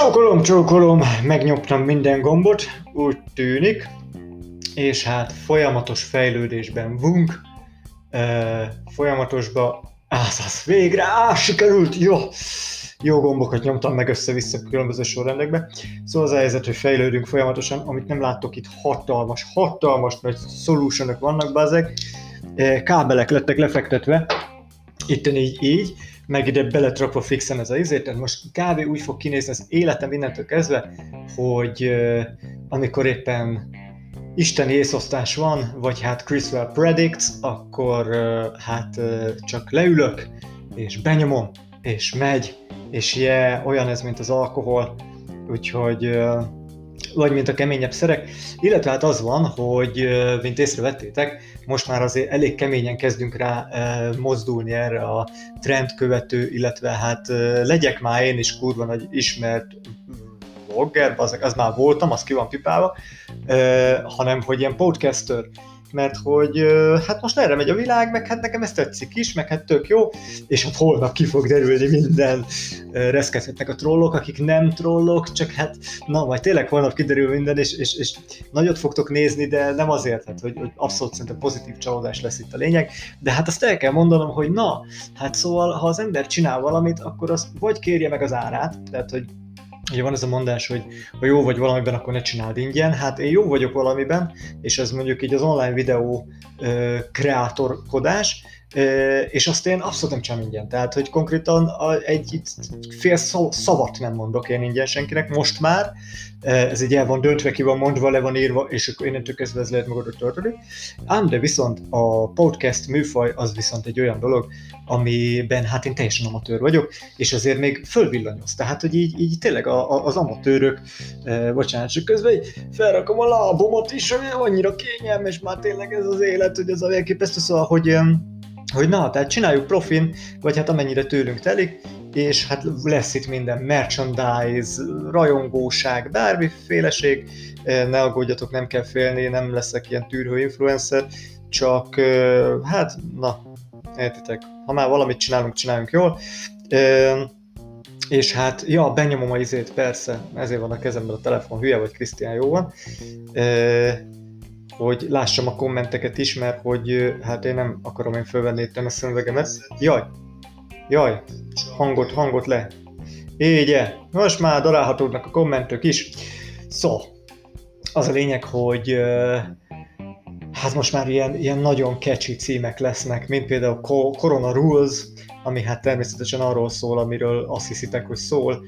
Csókolom, csókolom, megnyomtam minden gombot, úgy tűnik, és hát folyamatos fejlődésben vunk, e, folyamatosba, az végre, á, sikerült, jó, jó gombokat nyomtam meg össze-vissza különböző sorrendekbe. Szóval az a helyzet, hogy fejlődünk folyamatosan, amit nem láttok itt hatalmas, hatalmas nagy solutionok vannak, bazeg, kábelek lettek lefektetve, itten így, így, meg ide beletrakva fixen ez a izét, tehát most kb. úgy fog kinézni az életem innentől kezdve, hogy amikor éppen isteni észosztás van, vagy hát Chriswell predicts, akkor hát csak leülök, és benyomom, és megy, és yeah, olyan ez, mint az alkohol, úgyhogy vagy mint a keményebb szerek, illetve hát az van, hogy mint észrevettétek, most már azért elég keményen kezdünk rá mozdulni erre a trendkövető, illetve hát legyek már én is kurva nagy ismert vlogger, az, az már voltam, az ki van pipálva, hanem hogy ilyen podcaster, mert hogy hát most erre megy a világ, meg hát nekem ez tetszik is, meg hát tök jó, és hát holnap ki fog derülni minden, reszkedhetnek a trollok, akik nem trollok, csak hát na, majd tényleg holnap kiderül minden, és, és, és nagyot fogtok nézni, de nem azért, hát, hogy, hogy abszolút szerintem pozitív csalódás lesz itt a lényeg, de hát azt el kell mondanom, hogy na, hát szóval, ha az ember csinál valamit, akkor azt vagy kérje meg az árát, tehát hogy Ugye van ez a mondás, hogy ha jó vagy valamiben, akkor ne csináld ingyen. Hát én jó vagyok valamiben, és ez mondjuk így az online videó ö, kreatorkodás, és azt én abszolút nem csinálom ingyen. Tehát, hogy konkrétan egy fél szavat nem mondok én ingyen senkinek, most már, ez így el van döntve, ki van mondva, le van írva, és akkor innentől kezdve ez lehet magadot tölteni. Ám de viszont a podcast műfaj az viszont egy olyan dolog, amiben hát én teljesen amatőr vagyok, és azért még fölvillanyoz. Tehát, hogy így, így tényleg a, a, az amatőrök, eh, bocsánat, csak közben felrakom a lábomat is, ami annyira kényelmes már tényleg ez az élet, hogy az a elképesztő, szóval, hogy hogy na, tehát csináljuk profin, vagy hát amennyire tőlünk telik, és hát lesz itt minden merchandise, rajongóság, bármiféleség, ne aggódjatok, nem kell félni, nem leszek ilyen tűrhő influencer, csak hát, na, értitek, ha már valamit csinálunk, csináljunk jól, és hát, ja, benyomom a izét, persze, ezért van a kezemben a telefon, hülye vagy Krisztián, jó van, hogy lássam a kommenteket is, mert hogy hát én nem akarom én fölvenni itt a szövegemet. Jaj, jaj, hangot, hangot le. Égye, most már darálhatódnak a kommentök is. Szó, az a lényeg, hogy hát most már ilyen, ilyen nagyon catchy címek lesznek, mint például Corona Rules, ami hát természetesen arról szól, amiről azt hiszitek, hogy szól,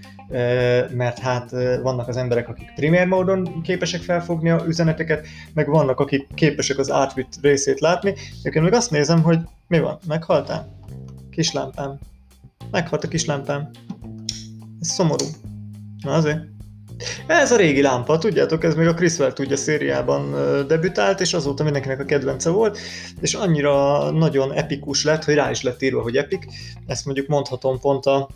mert hát vannak az emberek, akik primér módon képesek felfogni a üzeneteket, meg vannak, akik képesek az átvitt részét látni. Én meg azt nézem, hogy mi van, meghaltál? Kislámpám. Meghalt a kislámpám. Ez szomorú. Na azért. Ez a régi lámpa, tudjátok, ez még a Criswell tudja szériában debütált, és azóta mindenkinek a kedvence volt, és annyira nagyon epikus lett, hogy rá is lett írva, hogy epik. Ezt mondjuk mondhatom pont a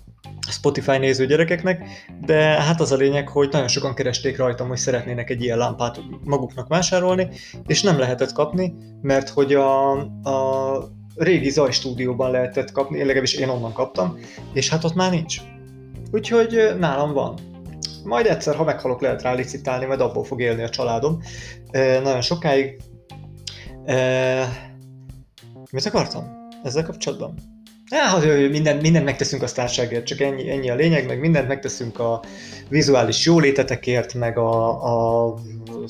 Spotify néző gyerekeknek, de hát az a lényeg, hogy nagyon sokan keresték rajtam, hogy szeretnének egy ilyen lámpát maguknak vásárolni, és nem lehetett kapni, mert hogy a, a régi Zaj stúdióban lehetett kapni, én legalábbis én onnan kaptam, és hát ott már nincs. Úgyhogy nálam van majd egyszer, ha meghalok, lehet rá licitálni, majd abból fog élni a családom. E, nagyon sokáig. E, mit akartam ezzel kapcsolatban? Ja, minden, mindent megteszünk a sztárságért, csak ennyi, ennyi a lényeg, meg mindent megteszünk a vizuális jólétetekért, meg a, a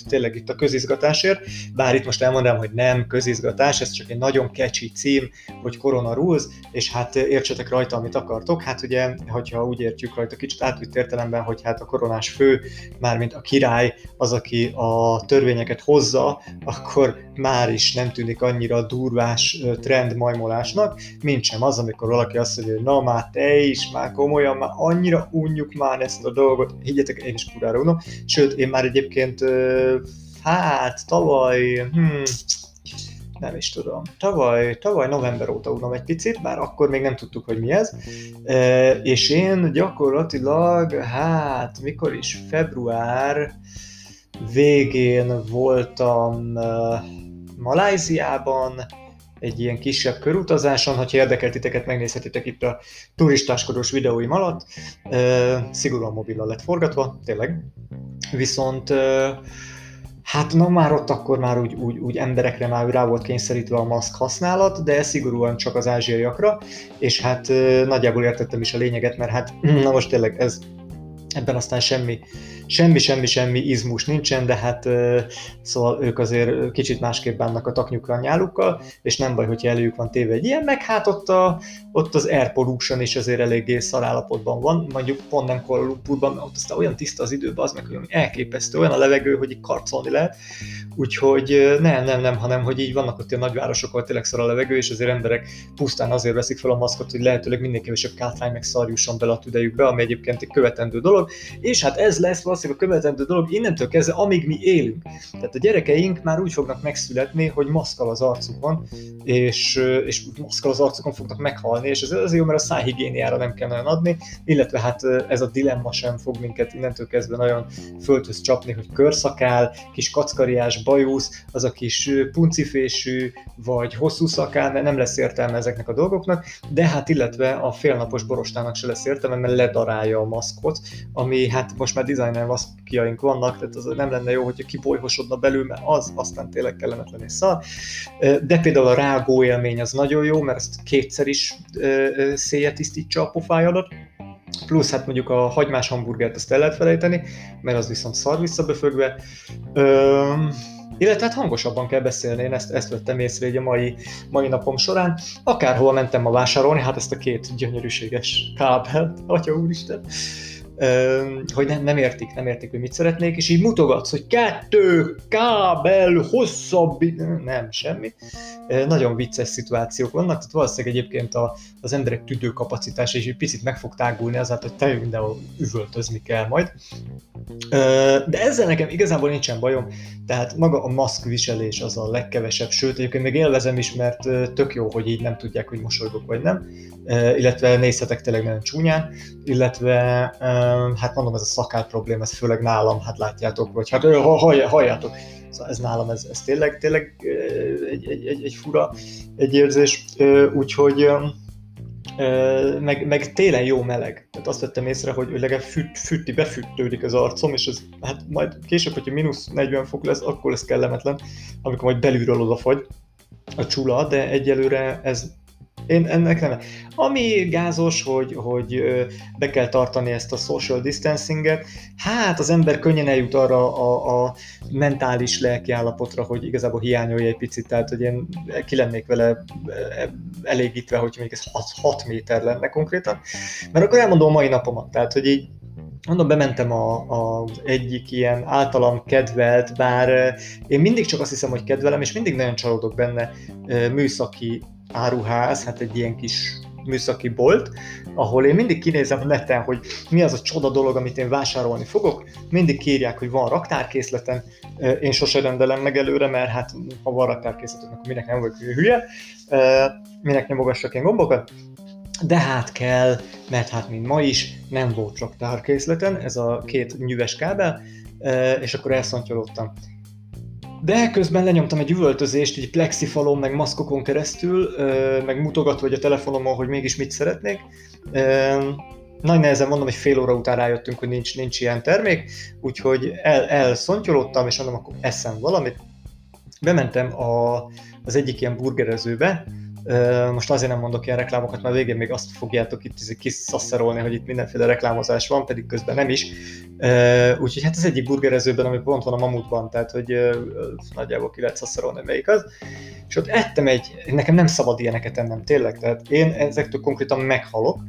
tényleg itt a közizgatásért, bár itt most elmondanám, hogy nem közizgatás, ez csak egy nagyon catchy cím, hogy Corona Rules, és hát értsetek rajta, amit akartok. Hát ugye, hogyha úgy értjük rajta kicsit átvitt értelemben, hogy hát a koronás fő, mármint a király, az, aki a törvényeket hozza, akkor már is nem tűnik annyira durvás trend majmolásnak, mint sem az, amikor valaki azt mondja, hogy na már te is, már komolyan, már annyira unjuk már ezt a dolgot, higgyetek, én is kurára unom, sőt, én már egyébként hát tavaly, hmm, nem is tudom, tavaly, tavaly november óta unom egy picit, bár akkor még nem tudtuk, hogy mi ez, és én gyakorlatilag, hát mikor is, február végén voltam Maláziában, egy ilyen kisebb körutazáson, ha érdekelt titeket, megnézhetitek itt a turistáskodós videóim alatt. Szigorúan mobillal lett forgatva, tényleg. Viszont Hát na már ott akkor már úgy, úgy, úgy emberekre már rá volt kényszerítve a maszk használat, de szigorúan csak az ázsiaiakra, és hát nagyjából értettem is a lényeget, mert hát na most tényleg ez ebben aztán semmi, semmi, semmi, semmi izmus nincsen, de hát szóval ők azért kicsit másképp bánnak a taknyukra a nyálukkal, és nem baj, hogyha előjük van téve egy ilyen, meg hát ott, a, ott az air pollution is azért eléggé szarállapotban van, mondjuk pont nem Kuala ott aztán olyan tiszta az idő, az meg, hogy elképesztő, olyan a levegő, hogy így karcolni lehet, úgyhogy nem, nem, nem, hanem hogy így vannak ott ilyen nagyvárosok, ahol tényleg szar a levegő, és azért emberek pusztán azért veszik fel a maszkot, hogy lehetőleg minél kevesebb kátrány meg szar bele a tüdejükbe, ami egyébként egy követendő dolog, és hát ez lesz valószínűleg a követendő dolog innentől kezdve, amíg mi élünk. Tehát a gyerekeink már úgy fognak megszületni, hogy maszkal az arcukon, és, és maszkal az arcukon fognak meghalni, és ez azért jó, mert a szájhigiéniára nem kell nagyon adni, illetve hát ez a dilemma sem fog minket innentől kezdve nagyon földhöz csapni, hogy körszakál, kis kackariás bajusz, az a kis puncifésű, vagy hosszú szakál, nem lesz értelme ezeknek a dolgoknak, de hát illetve a félnapos borostának se lesz értelme, mert ledarálja a maszkot, ami hát most már designer maszkjaink vannak, tehát az nem lenne jó, hogyha kibolyhosodna belül, mert az aztán tényleg kellemetlen és szar. De például a rágó élmény az nagyon jó, mert ezt kétszer is széje tisztítsa a pofájadat, plusz hát mondjuk a hagymás hamburgert ezt el lehet felejteni, mert az viszont szar visszaböfögve. Üm, illetve hát hangosabban kell beszélni, én ezt, ezt vettem észre egy a mai, mai napom során. Akárhol mentem ma vásárolni, hát ezt a két gyönyörűséges kábelt, atya úristen, hogy nem, nem értik, nem értik, hogy mit szeretnék, és így mutogatsz, hogy kettő kábel hosszabb, nem, semmi. Nagyon vicces szituációk vannak, tehát valószínűleg egyébként a, az emberek tüdőkapacitás is egy picit meg fog tágulni azáltal, hogy te mindenhol üvöltözni kell majd. De ezzel nekem igazából nincsen bajom, tehát maga a maszk viselés az a legkevesebb, sőt egyébként még élvezem is, mert tök jó, hogy így nem tudják, hogy mosolygok vagy nem, illetve nézhetek tényleg nagyon csúnyán, illetve hát mondom, ez a szakál probléma, ez főleg nálam, hát látjátok, vagy hát hallj, halljátok, szóval ez nálam, ez, ez tényleg, tényleg egy, egy, egy, egy fura egy érzés, úgyhogy meg, meg télen jó meleg. Tehát azt vettem észre, hogy legalább füt, fütti, befüttődik az arcom, és ez hát majd később, hogyha mínusz 40 fok lesz, akkor lesz kellemetlen, amikor majd belülről odafagy a csula, de egyelőre ez én ennek nem. Ami gázos, hogy, hogy be kell tartani ezt a social distancinget, hát az ember könnyen eljut arra a, a mentális lelkiállapotra, hogy igazából hiányolja egy picit, tehát hogy én ki lennék vele elégítve, hogy még ez 6, 6 méter lenne konkrétan. Mert akkor elmondom a mai napomat, tehát hogy így mondom, bementem a, a egyik ilyen általam kedvelt, bár én mindig csak azt hiszem, hogy kedvelem, és mindig nagyon csalódok benne műszaki áruház, hát egy ilyen kis műszaki bolt, ahol én mindig kinézem neten, hogy mi az a csoda dolog, amit én vásárolni fogok. Mindig kírják, hogy van raktárkészleten, én sose rendelem meg előre, mert hát ha van raktárkészletem, akkor minek nem vagyok hülye, minek nyomogassak én gombokat. De hát kell, mert hát mint ma is nem volt raktárkészleten, ez a két nyüves kábel, és akkor elszontyolódtam. De közben lenyomtam egy üvöltözést, egy plexifalon, meg maszkokon keresztül, meg mutogatva hogy a telefonomon, hogy mégis mit szeretnék. Nagy nehezen mondom, hogy fél óra után rájöttünk, hogy nincs, nincs ilyen termék, úgyhogy el, elszontyolódtam, és mondom, akkor eszem valamit. Bementem a, az egyik ilyen burgerezőbe, most azért nem mondok ilyen reklámokat, mert végén még azt fogjátok itt kiszasszerolni, hogy itt mindenféle reklámozás van, pedig közben nem is. Úgyhogy hát az egyik burgerezőben, ami pont van a Mamutban, tehát hogy nagyjából ki lehet szasszerolni, melyik az. És ott ettem egy, nekem nem szabad ilyeneket ennem, tényleg, tehát én ezektől konkrétan meghalok,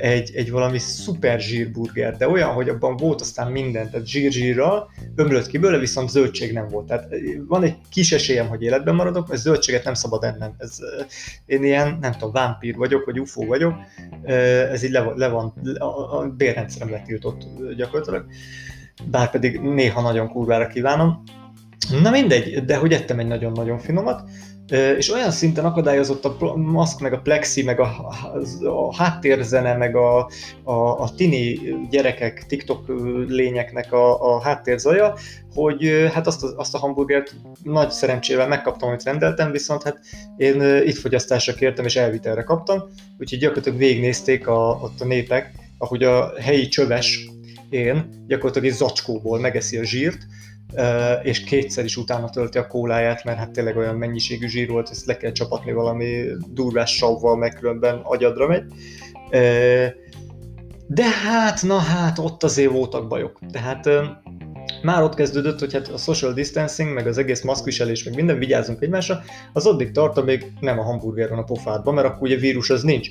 egy, egy valami szuper zsírburger, de olyan, hogy abban volt aztán minden, tehát zsír-zsírral, ömlött ki belőle, viszont zöldség nem volt. Tehát van egy kis esélyem, hogy életben maradok, mert zöldséget nem szabad ennem. Ez, én ilyen, nem tudom, vámpír vagyok, vagy ufó vagyok, ez így le, le van, a, a bérrendszerem letiltott gyakorlatilag, bár pedig néha nagyon kurvára kívánom. Na mindegy, de hogy ettem egy nagyon-nagyon finomat, és olyan szinten akadályozott a maszk, meg a plexi, meg a, a, háttérzene, meg a, a, a tini gyerekek, TikTok lényeknek a, a háttérzaja, hogy hát azt a, azt a hamburgert nagy szerencsével megkaptam, amit rendeltem, viszont hát én itt fogyasztásra kértem, és elvitelre kaptam, úgyhogy gyakorlatilag végignézték a, ott a népek, ahogy a helyi csöves én gyakorlatilag egy zacskóból megeszi a zsírt, és kétszer is utána tölti a kóláját, mert hát tényleg olyan mennyiségű zsír volt, ezt le kell csapatni valami durvás savval, meg különben agyadra megy. De hát, na hát, ott azért voltak bajok. Tehát már ott kezdődött, hogy hát a social distancing, meg az egész maszkviselés, meg minden, vigyázzunk egymásra, az addig tart, amíg nem a hamburger van a pofádban, mert akkor ugye vírus az nincs.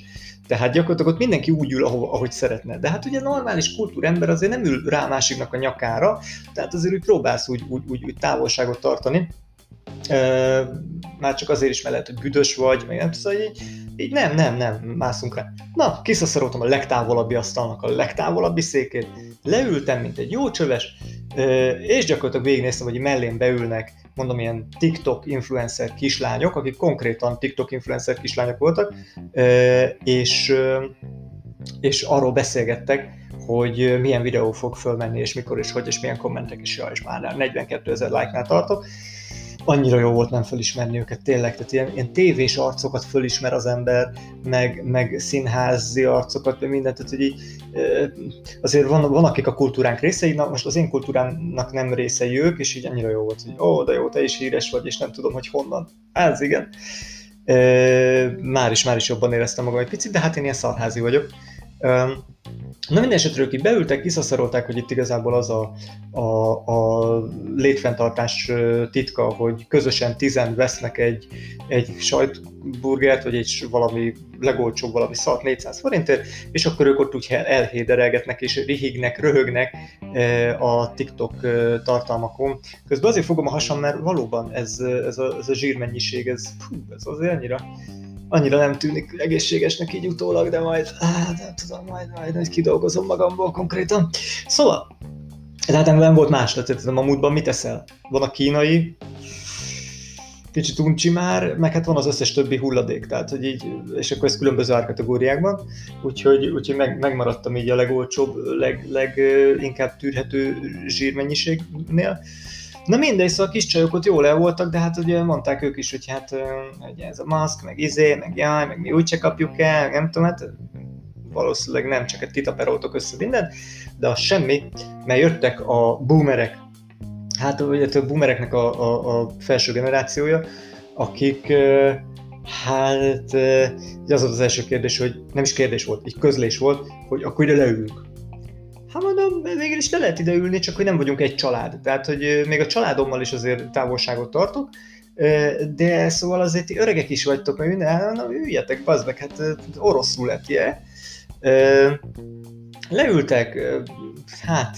Tehát gyakorlatilag ott mindenki úgy ül, ahogy szeretne. De hát ugye normális kultúrember azért nem ül rá másiknak a nyakára, tehát azért úgy próbálsz úgy, úgy, úgy, úgy távolságot tartani. E, már csak azért is, mert lehet, hogy büdös vagy, meg nem tudom, így, így nem, nem, nem, mászunk rá. Na, kiszaszoroltam a legtávolabbi asztalnak a legtávolabbi székét, leültem, mint egy jó csöves, és gyakorlatilag végignéztem, hogy mellén beülnek, mondom, ilyen TikTok influencer kislányok, akik konkrétan TikTok influencer kislányok voltak, és, és arról beszélgettek, hogy milyen videó fog fölmenni, és mikor, és hogy, és milyen kommentek, és jaj, és már 42 ezer like-nál tartok annyira jó volt nem felismerni őket tényleg, tehát ilyen, ilyen tévés arcokat fölismer az ember, meg, meg színházi arcokat, meg mindent, tehát hogy így, azért van, van akik a kultúránk részei, na most az én kultúrámnak nem részei ők, és így annyira jó volt, hogy ó, de jó, te is híres vagy, és nem tudom, hogy honnan. Ez igen. Már is, már is jobban éreztem magam egy picit, de hát én ilyen szarházi vagyok. Na minden esetre ők itt beültek, kiszaszarolták, hogy itt igazából az a, a, a létfenntartás titka, hogy közösen tizen vesznek egy, egy sajtburgert, vagy egy valami legolcsóbb valami szart 400 forintért, és akkor ők ott úgy elhéderelgetnek és rihignek, röhögnek a TikTok tartalmakon. Közben azért fogom a hasam, mert valóban ez, ez, a, ez a zsírmennyiség, ez, fú, ez azért annyira annyira nem tűnik egészségesnek így utólag, de majd, hát nem tudom, majd, majd, majd kidolgozom magamból konkrétan. Szóval, tehát nem volt más, tehát a múltban mit eszel? Van a kínai, kicsit uncsi már, meg hát van az összes többi hulladék, tehát hogy így, és akkor ez különböző árkategóriákban, úgyhogy, úgyhogy meg, megmaradtam így a legolcsóbb, leg, leginkább tűrhető zsírmennyiségnél, Na mindegy, szóval a kis csajok ott jól el voltak, de hát ugye mondták ők is, hogy hát hogy ez a maszk, meg izé, meg jaj, meg mi úgyse kapjuk el, nem tudom, hát valószínűleg nem, csak egy titaperoltok össze minden, de az semmi, mert jöttek a boomerek, hát ugye a boomereknek a, a, a felső generációja, akik hát az az első kérdés, hogy nem is kérdés volt, így közlés volt, hogy akkor ide leülünk. Hát mondom, végül is le lehet ide ülni, csak hogy nem vagyunk egy család. Tehát, hogy még a családommal is azért távolságot tartok, de szóval azért ti öregek is vagytok, mert minden, na üljetek, bazd meg, hát orosz ruletje. Leültek, hát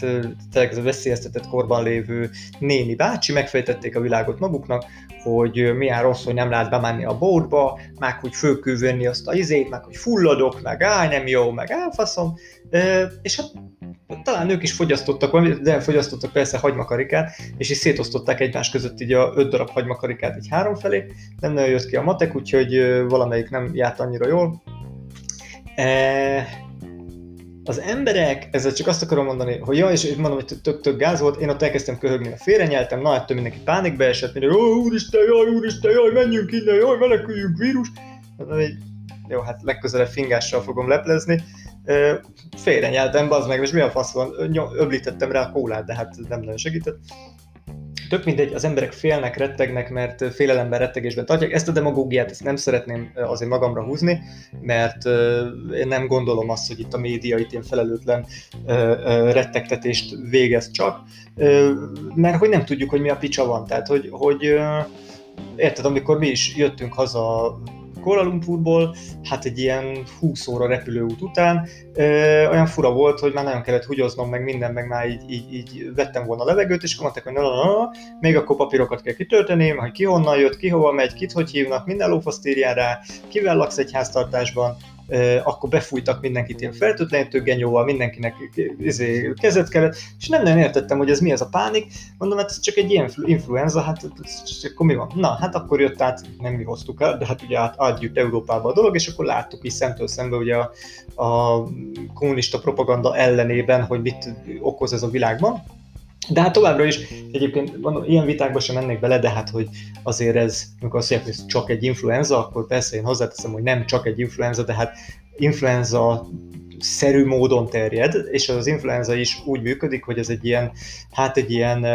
tényleg veszélyeztetett korban lévő néni bácsi, megfejtették a világot maguknak, hogy milyen rossz, hogy nem lehet bemenni a bódba, meg hogy fölkülvenni azt a izét, meg hogy fulladok, meg áj, nem jó, meg elfaszom, és hát talán ők is fogyasztottak, de fogyasztottak persze hagymakarikát, és is szétosztották egymás között így a öt darab hagymakarikát egy három felé, nem nagyon jött ki a matek, úgyhogy valamelyik nem járt annyira jól. E, az emberek, ezzel csak azt akarom mondani, hogy jó, és mondom, hogy tök-tök gáz volt, én ott elkezdtem köhögni, félrenyeltem, na ettől mindenki pánikba esett, mindenki, ó, úristen, jaj, úristen, jaj, menjünk innen, jaj, meneküljünk, vírus. Jó, hát legközelebb fingással fogom leplezni, félrenyeltem, bazd meg, és mi a fasz van, öblítettem rá a kólát, de hát nem nagyon segített. Tök mindegy, az emberek félnek, rettegnek, mert félelemben, rettegésben tartják. Ezt a demagógiát ezt nem szeretném azért magamra húzni, mert én nem gondolom azt, hogy itt a média itt ilyen felelőtlen rettegtetést végez csak, mert hogy nem tudjuk, hogy mi a picsa van. Tehát, hogy, hogy érted, amikor mi is jöttünk haza Kuala Lumpurból, hát egy ilyen 20 óra repülőút után. Ö, olyan fura volt, hogy már nagyon kellett húgyoznom, meg minden, meg már így, így, így vettem volna a levegőt, és akkor mondták, hogy na, na, na, még akkor papírokat kell kitölteni, hogy ki honnan jött, ki hova megy, kit hogy hívnak, minden lófaszt írjál rá, kivel laksz egy háztartásban, akkor befújtak mindenkit ilyen fertőtlenítő genyóval, mindenkinek izé, kezet kellett, és nem nagyon értettem, hogy ez mi ez a pánik. Mondom, hát ez csak egy ilyen influenza, hát akkor mi van? Na, hát akkor jött át, nem mi hoztuk el, de hát ugye át, Európába a dolog, és akkor láttuk is szemtől szembe ugye a, a kommunista propaganda ellenében, hogy mit okoz ez a világban. De hát továbbra is, egyébként mondom, ilyen vitákba sem mennék bele, de hát, hogy azért ez, amikor azt mondják, hogy csak egy influenza, akkor persze én hozzáteszem, hogy nem csak egy influenza, de hát influenza szerű módon terjed, és az influenza is úgy működik, hogy ez egy ilyen, hát egy ilyen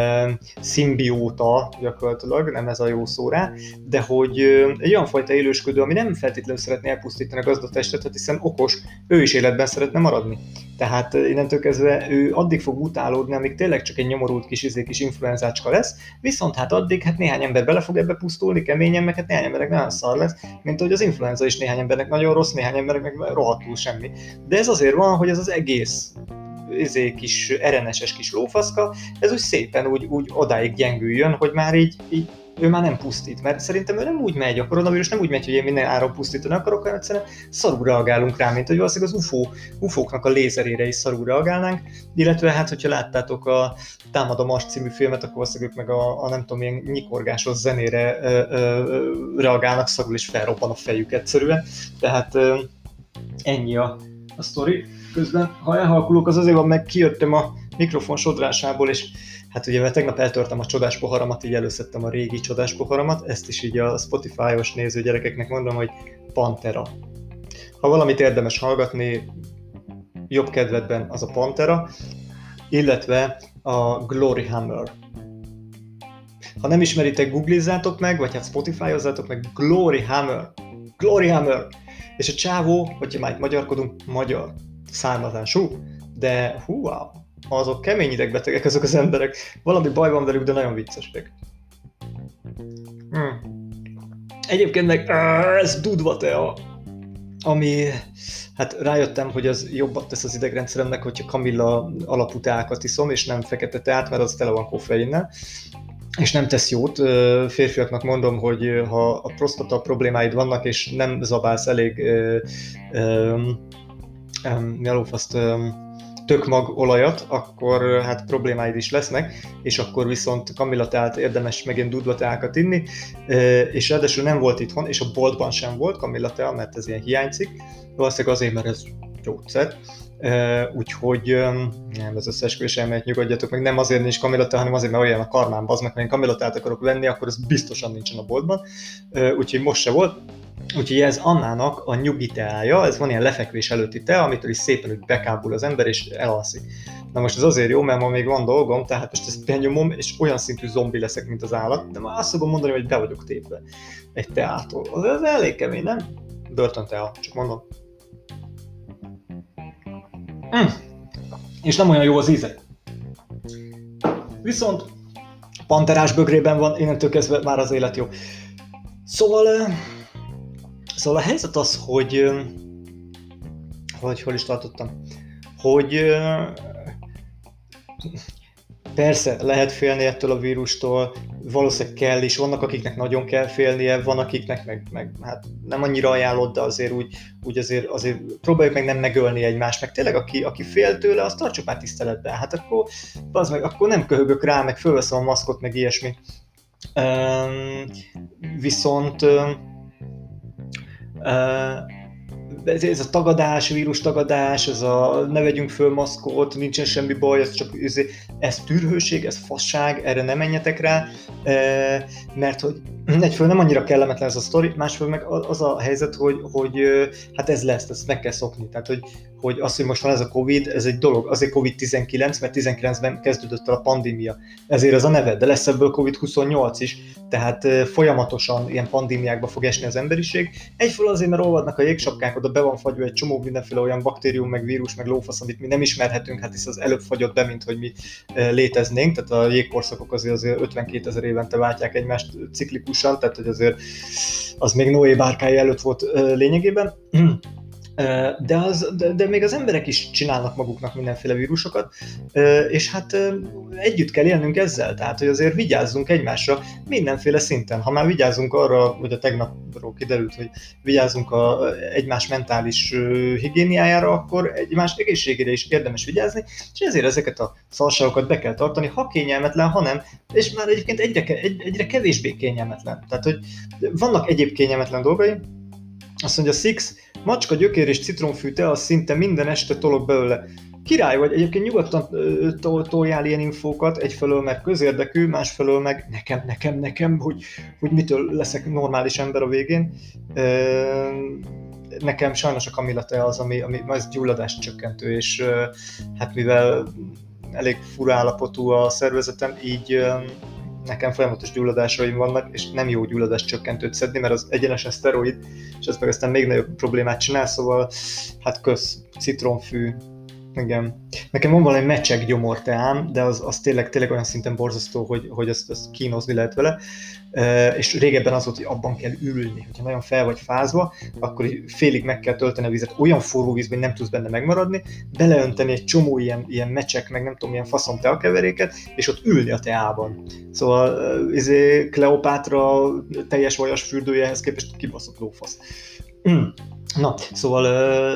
szimbióta gyakorlatilag, nem ez a jó szó rá, de hogy egy olyan fajta élősködő, ami nem feltétlenül szeretné elpusztítani a gazdatestet, hiszen okos, ő is életben szeretne maradni. Tehát innentől kezdve ő addig fog utálódni, amíg tényleg csak egy nyomorult kis izé, kis influenzácska lesz, viszont hát addig hát néhány ember bele fog ebbe pusztulni keményen, meg hát néhány embernek nagyon szar lesz, mint hogy az influenza is néhány embernek nagyon rossz, néhány embernek meg rohadtul semmi. De ez azért van, hogy ez az egész izé, kis RNS-es kis lófaszka, ez úgy szépen úgy, úgy odáig gyengüljön, hogy már így, így ő már nem pusztít, mert szerintem ő nem úgy megy, a koronavírus nem úgy megy, hogy én minden áron pusztítani akarok, hanem egyszerűen szarul reagálunk rá, mint hogy valószínűleg az UFO, UFO-knak a lézerére is szarul reagálnánk, illetve hát, hogyha láttátok a Támad a Mars című filmet, akkor valószínűleg meg a, a nem tudom, ilyen nyikorgásos zenére ö, ö, reagálnak szarul, és felrobban a fejük egyszerűen, tehát ö, ennyi a, a sztori. Közben, ha elhalkulok, az azért van, meg kijöttem a mikrofon sodrásából, és Hát ugye, tegnap eltörtem a csodás poharamat, így előszedtem a régi csodás poharamat, ezt is így a Spotify-os néző gyerekeknek mondom, hogy Pantera. Ha valamit érdemes hallgatni, jobb kedvedben az a Pantera, illetve a Glory Hammer. Ha nem ismeritek, googlizzátok meg, vagy hát Spotify-ozzátok meg Glory Hammer. Glory Hammer! És a csávó, hogyha már itt magyarkodunk, magyar származású, de hú, wow, azok kemény idegbetegek azok az emberek. Valami baj van velük, de nagyon viccesek. Hmm. Egyébként meg ez dudva tea, ami hát rájöttem, hogy az jobbat tesz az idegrendszeremnek, hogyha kamilla alapú teákat iszom, és nem fekete teát, mert az tele van koffeinnel és nem tesz jót. Férfiaknak mondom, hogy ha a prostata problémáid vannak, és nem zabálsz elég mi a lófaszt, tökmag olajat, akkor hát problémáid is lesznek, és akkor viszont kamilateát érdemes megint dudvateákat inni, és ráadásul nem volt itthon, és a boltban sem volt kamilatea, mert ez ilyen hiányzik, valószínűleg azért, mert ez gyógyszer, úgyhogy nem, az összeesküvés elmélet nyugodjatok meg, nem azért nincs kamilatea, hanem azért, mert olyan a karmán bazd meg, ha én kamilateát akarok venni, akkor ez biztosan nincsen a boltban, úgyhogy most se volt, Úgyhogy ez Annának a nyugi teája, ez van ilyen lefekvés előtti tea, amitől is szépen úgy bekábul az ember, és elalszik. Na most ez azért jó, mert ma még van dolgom, tehát most ezt benyomom, és olyan szintű zombi leszek, mint az állat, de már azt fogom mondani, hogy be vagyok tépve egy teától. Az, az elég kemény, nem? Börtön tea, csak mondom. Mm. És nem olyan jó az íze. Viszont panterás bögrében van, innentől kezdve már az élet jó. Szóval Szóval a helyzet az, hogy hogy hol is tartottam, hogy persze lehet félni ettől a vírustól, valószínűleg kell is, vannak akiknek nagyon kell félnie, van akiknek meg, meg hát nem annyira ajánlott, de azért úgy, úgy azért, azért próbáljuk meg nem megölni egymást, meg tényleg aki, aki fél tőle, azt tartsuk már tiszteletben, hát akkor, az meg, akkor nem köhögök rá, meg fölveszem a maszkot, meg ilyesmi. Um, viszont um, ez, ez a tagadás, vírus tagadás, ez a ne vegyünk föl maszkot, nincsen semmi baj, ez csak ez, ez tűrhőség, ez fasság, erre nem menjetek rá, mert hogy egyfőle nem annyira kellemetlen ez a sztori, másfél meg az a helyzet, hogy, hogy hát ez lesz, ezt meg kell szokni. Tehát, hogy, hogy az, hogy most van ez a Covid, ez egy dolog, azért Covid-19, mert 19-ben kezdődött el a pandémia. Ezért ez a neve, de lesz ebből Covid-28 is, tehát folyamatosan ilyen pandémiákba fog esni az emberiség. Egyfőle azért, mert olvadnak a jégsapkák, oda be van fagyva egy csomó mindenféle olyan baktérium, meg vírus, meg lófasz, amit mi nem ismerhetünk, hát hisz az előbb fagyott be, mint hogy mi léteznénk, tehát a jégkorszakok azért, azért 52 ezer évente váltják egymást ciklikus klasszikusan, tehát hogy azért az még Noé bárkája előtt volt lényegében. de, az, de, de még az emberek is csinálnak maguknak mindenféle vírusokat, és hát együtt kell élnünk ezzel, tehát hogy azért vigyázzunk egymásra mindenféle szinten. Ha már vigyázzunk arra, hogy a tegnapról kiderült, hogy vigyázzunk a egymás mentális higiéniájára, akkor egymás egészségére is érdemes vigyázni, és ezért ezeket a szalságokat be kell tartani, ha kényelmetlen, ha nem, és már egyébként egyre, egyre kevésbé kényelmetlen. Tehát, hogy vannak egyéb kényelmetlen dolgai, azt mondja Six, macska, gyökér és citromfű te, az szinte minden este tolok belőle. Király vagy, egyébként nyugodtan toljál ilyen infókat, egyfelől meg közérdekű, másfelől meg nekem, nekem, nekem, hogy, hogy mitől leszek normális ember a végén. Nekem sajnos a Kamilla te az, ami, ami az gyulladást csökkentő, és hát mivel elég fura állapotú a szervezetem, így nekem folyamatos gyulladásaim vannak, és nem jó gyulladás csökkentőt szedni, mert az egyenesen szteroid, és ez meg aztán még nagyobb problémát csinál, szóval hát kösz, citromfű, igen. Nekem van valami mecsek gyomorteám, de az, az tényleg, tényleg olyan szinten borzasztó, hogy, hogy ezt, ezt kínozni lehet vele. E, és régebben az volt, hogy abban kell ülni. Hogyha nagyon fel vagy fázva, akkor félig meg kell tölteni a vizet olyan forró vízben, nem tudsz benne megmaradni, beleönteni egy csomó ilyen, ilyen mecsek, meg nem tudom, milyen faszom teakeveréket, és ott ülni a teában. Szóval izé, Kleopátra teljes vajas fürdőjehez képest kibaszott lófasz. Mm. Na, szóval,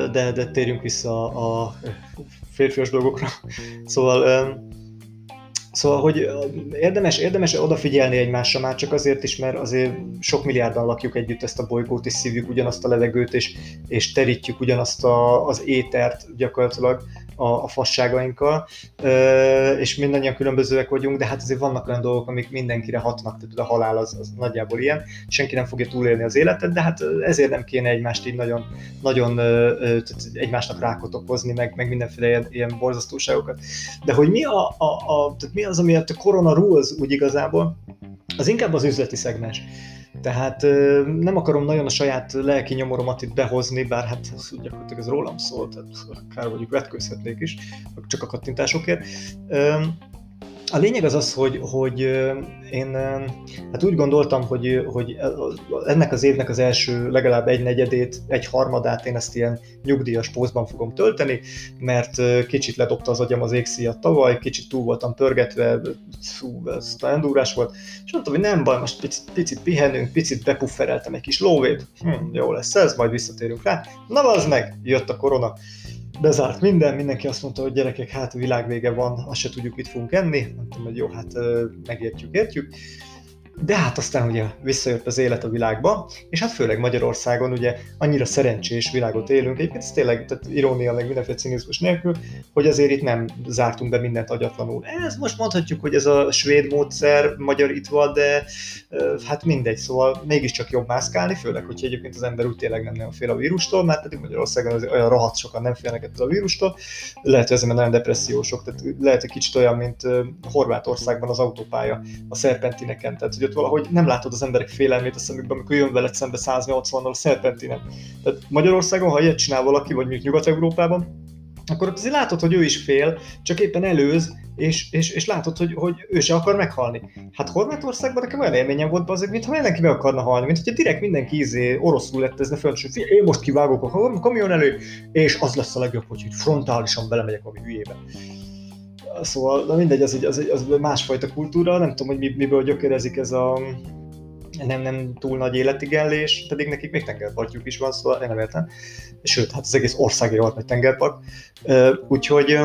de, de térjünk vissza a, férfias dolgokra. Szóval, szóval, hogy érdemes, érdemes odafigyelni egymásra már csak azért is, mert azért sok milliárdan lakjuk együtt ezt a bolygót, és szívjuk ugyanazt a levegőt, és, és terítjük ugyanazt a, az étert gyakorlatilag, a, a fasságainkkal, és mindannyian különbözőek vagyunk, de hát azért vannak olyan dolgok, amik mindenkire hatnak, tehát a halál az, az nagyjából ilyen, senki nem fogja túlélni az életet, de hát ezért nem kéne egymást így nagyon, nagyon tehát egymásnak rákot okozni, meg, meg mindenféle ilyen, ilyen borzasztóságokat. De hogy mi, a, a, a, tehát mi az, ami a Corona Rules úgy igazából, az inkább az üzleti szegmens. Tehát nem akarom nagyon a saját lelki nyomoromat itt behozni, bár hát ez gyakorlatilag ez rólam szól, tehát akár mondjuk vetkőzhetnék is, csak a kattintásokért. A lényeg az az, hogy, hogy én hát úgy gondoltam, hogy, hogy ennek az évnek az első legalább egy negyedét, egy harmadát én ezt ilyen nyugdíjas pózban fogom tölteni, mert kicsit ledobta az agyam az égszíjat tavaly, kicsit túl voltam pörgetve, fú, ez durás volt, és mondtam, hogy nem baj, most picit, picit pihenünk, picit bepuffereltem egy kis lóvét, hm, jó lesz ez, majd visszatérünk rá. Na az meg, jött a korona, bezárt minden, mindenki azt mondta, hogy gyerekek, hát a világ vége van, azt se tudjuk, mit fogunk enni. Mondtam, hogy jó, hát megértjük, értjük. De hát aztán ugye visszajött az élet a világba, és hát főleg Magyarországon ugye annyira szerencsés világot élünk, egyébként ez tényleg tehát irónia, meg mindenféle cinizmus nélkül, hogy azért itt nem zártunk be mindent agyatlanul. Ez most mondhatjuk, hogy ez a svéd módszer magyar itt van, de hát mindegy, szóval mégiscsak jobb mászkálni, főleg, hogyha egyébként az ember úgy tényleg nem nagyon fél a vírustól, mert pedig Magyarországon az olyan rohadt sokan nem félnek ettől a vírustól, lehet, hogy ezzel nagyon depressziósok, tehát lehet egy kicsit olyan, mint Horvátországban az autópálya a szerpentineken, tehát hogy ott valahogy nem látod az emberek félelmét a szemükben, amikor jön veled szembe 180-nal a szerpentinen. Tehát Magyarországon, ha ilyet csinál valaki, vagy mondjuk Nyugat-Európában, akkor azért látod, hogy ő is fél, csak éppen előz, és, és, és látod, hogy, hogy ő se akar meghalni. Hát Horvátországban nekem olyan élményem volt azért, mintha mindenki meg akarna halni, mint hogyha direkt mindenki izé oroszul lettezne föl, és én most kivágok a kamion elő, és az lesz a legjobb, hogy frontálisan belemegyek a hülyébe. Szóval, na mindegy, az egy, az az másfajta kultúra, nem tudom, hogy miből gyökerezik ez a nem, nem túl nagy életigenlés, pedig nekik még tengerpartjuk is van, szóval én nem értem. Sőt, hát az egész ország egy nagy tengerpark. Úgyhogy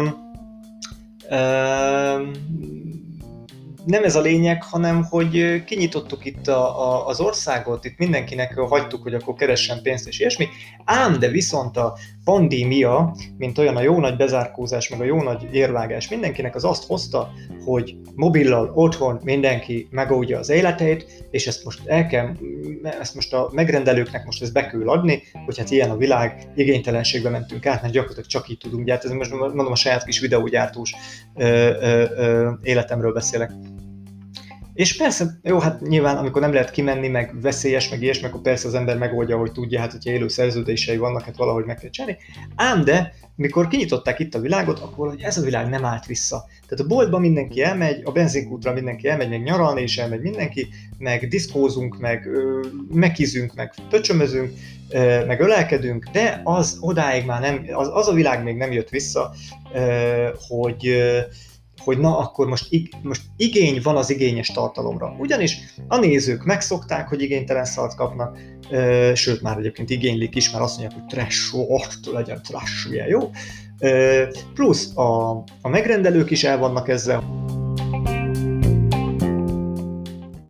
nem ez a lényeg, hanem hogy kinyitottuk itt a, a, az országot, itt mindenkinek hagytuk, hogy akkor keressen pénzt és ilyesmi, ám de viszont a pandémia, mint olyan a jó nagy bezárkózás, meg a jó nagy érvágás mindenkinek az azt hozta, hogy mobillal otthon mindenki megoldja az életét, és ezt most el kell, ezt most a megrendelőknek most ezt be kell adni, hogy hát ilyen a világ, igénytelenségbe mentünk át, mert gyakorlatilag csak így tudunk gyártani. Most mondom a saját kis videógyártós ö, ö, ö, életemről beszélek. És persze, jó, hát nyilván amikor nem lehet kimenni, meg veszélyes, meg ilyesmi, akkor persze az ember megoldja, hogy tudja, hát hogyha élő szerződései vannak, hát valahogy meg kell csinálni. Ám de, mikor kinyitották itt a világot, akkor hogy ez a világ nem állt vissza. Tehát a boltba mindenki elmegy, a benzinkútra mindenki elmegy, meg nyaralni is elmegy mindenki, meg diszkózunk, meg megkizünk, meg pöcsömözünk, meg ölelkedünk, de az odáig már nem, az, az a világ még nem jött vissza, hogy hogy na, akkor most, ig- most igény van az igényes tartalomra. Ugyanis a nézők megszokták, hogy igénytelen szart kapnak, ö, sőt, már egyébként igénylik is, mert azt mondják, hogy trash, ott legyen trash, ugye, jó? Ö, plusz a, a megrendelők is el vannak ezzel,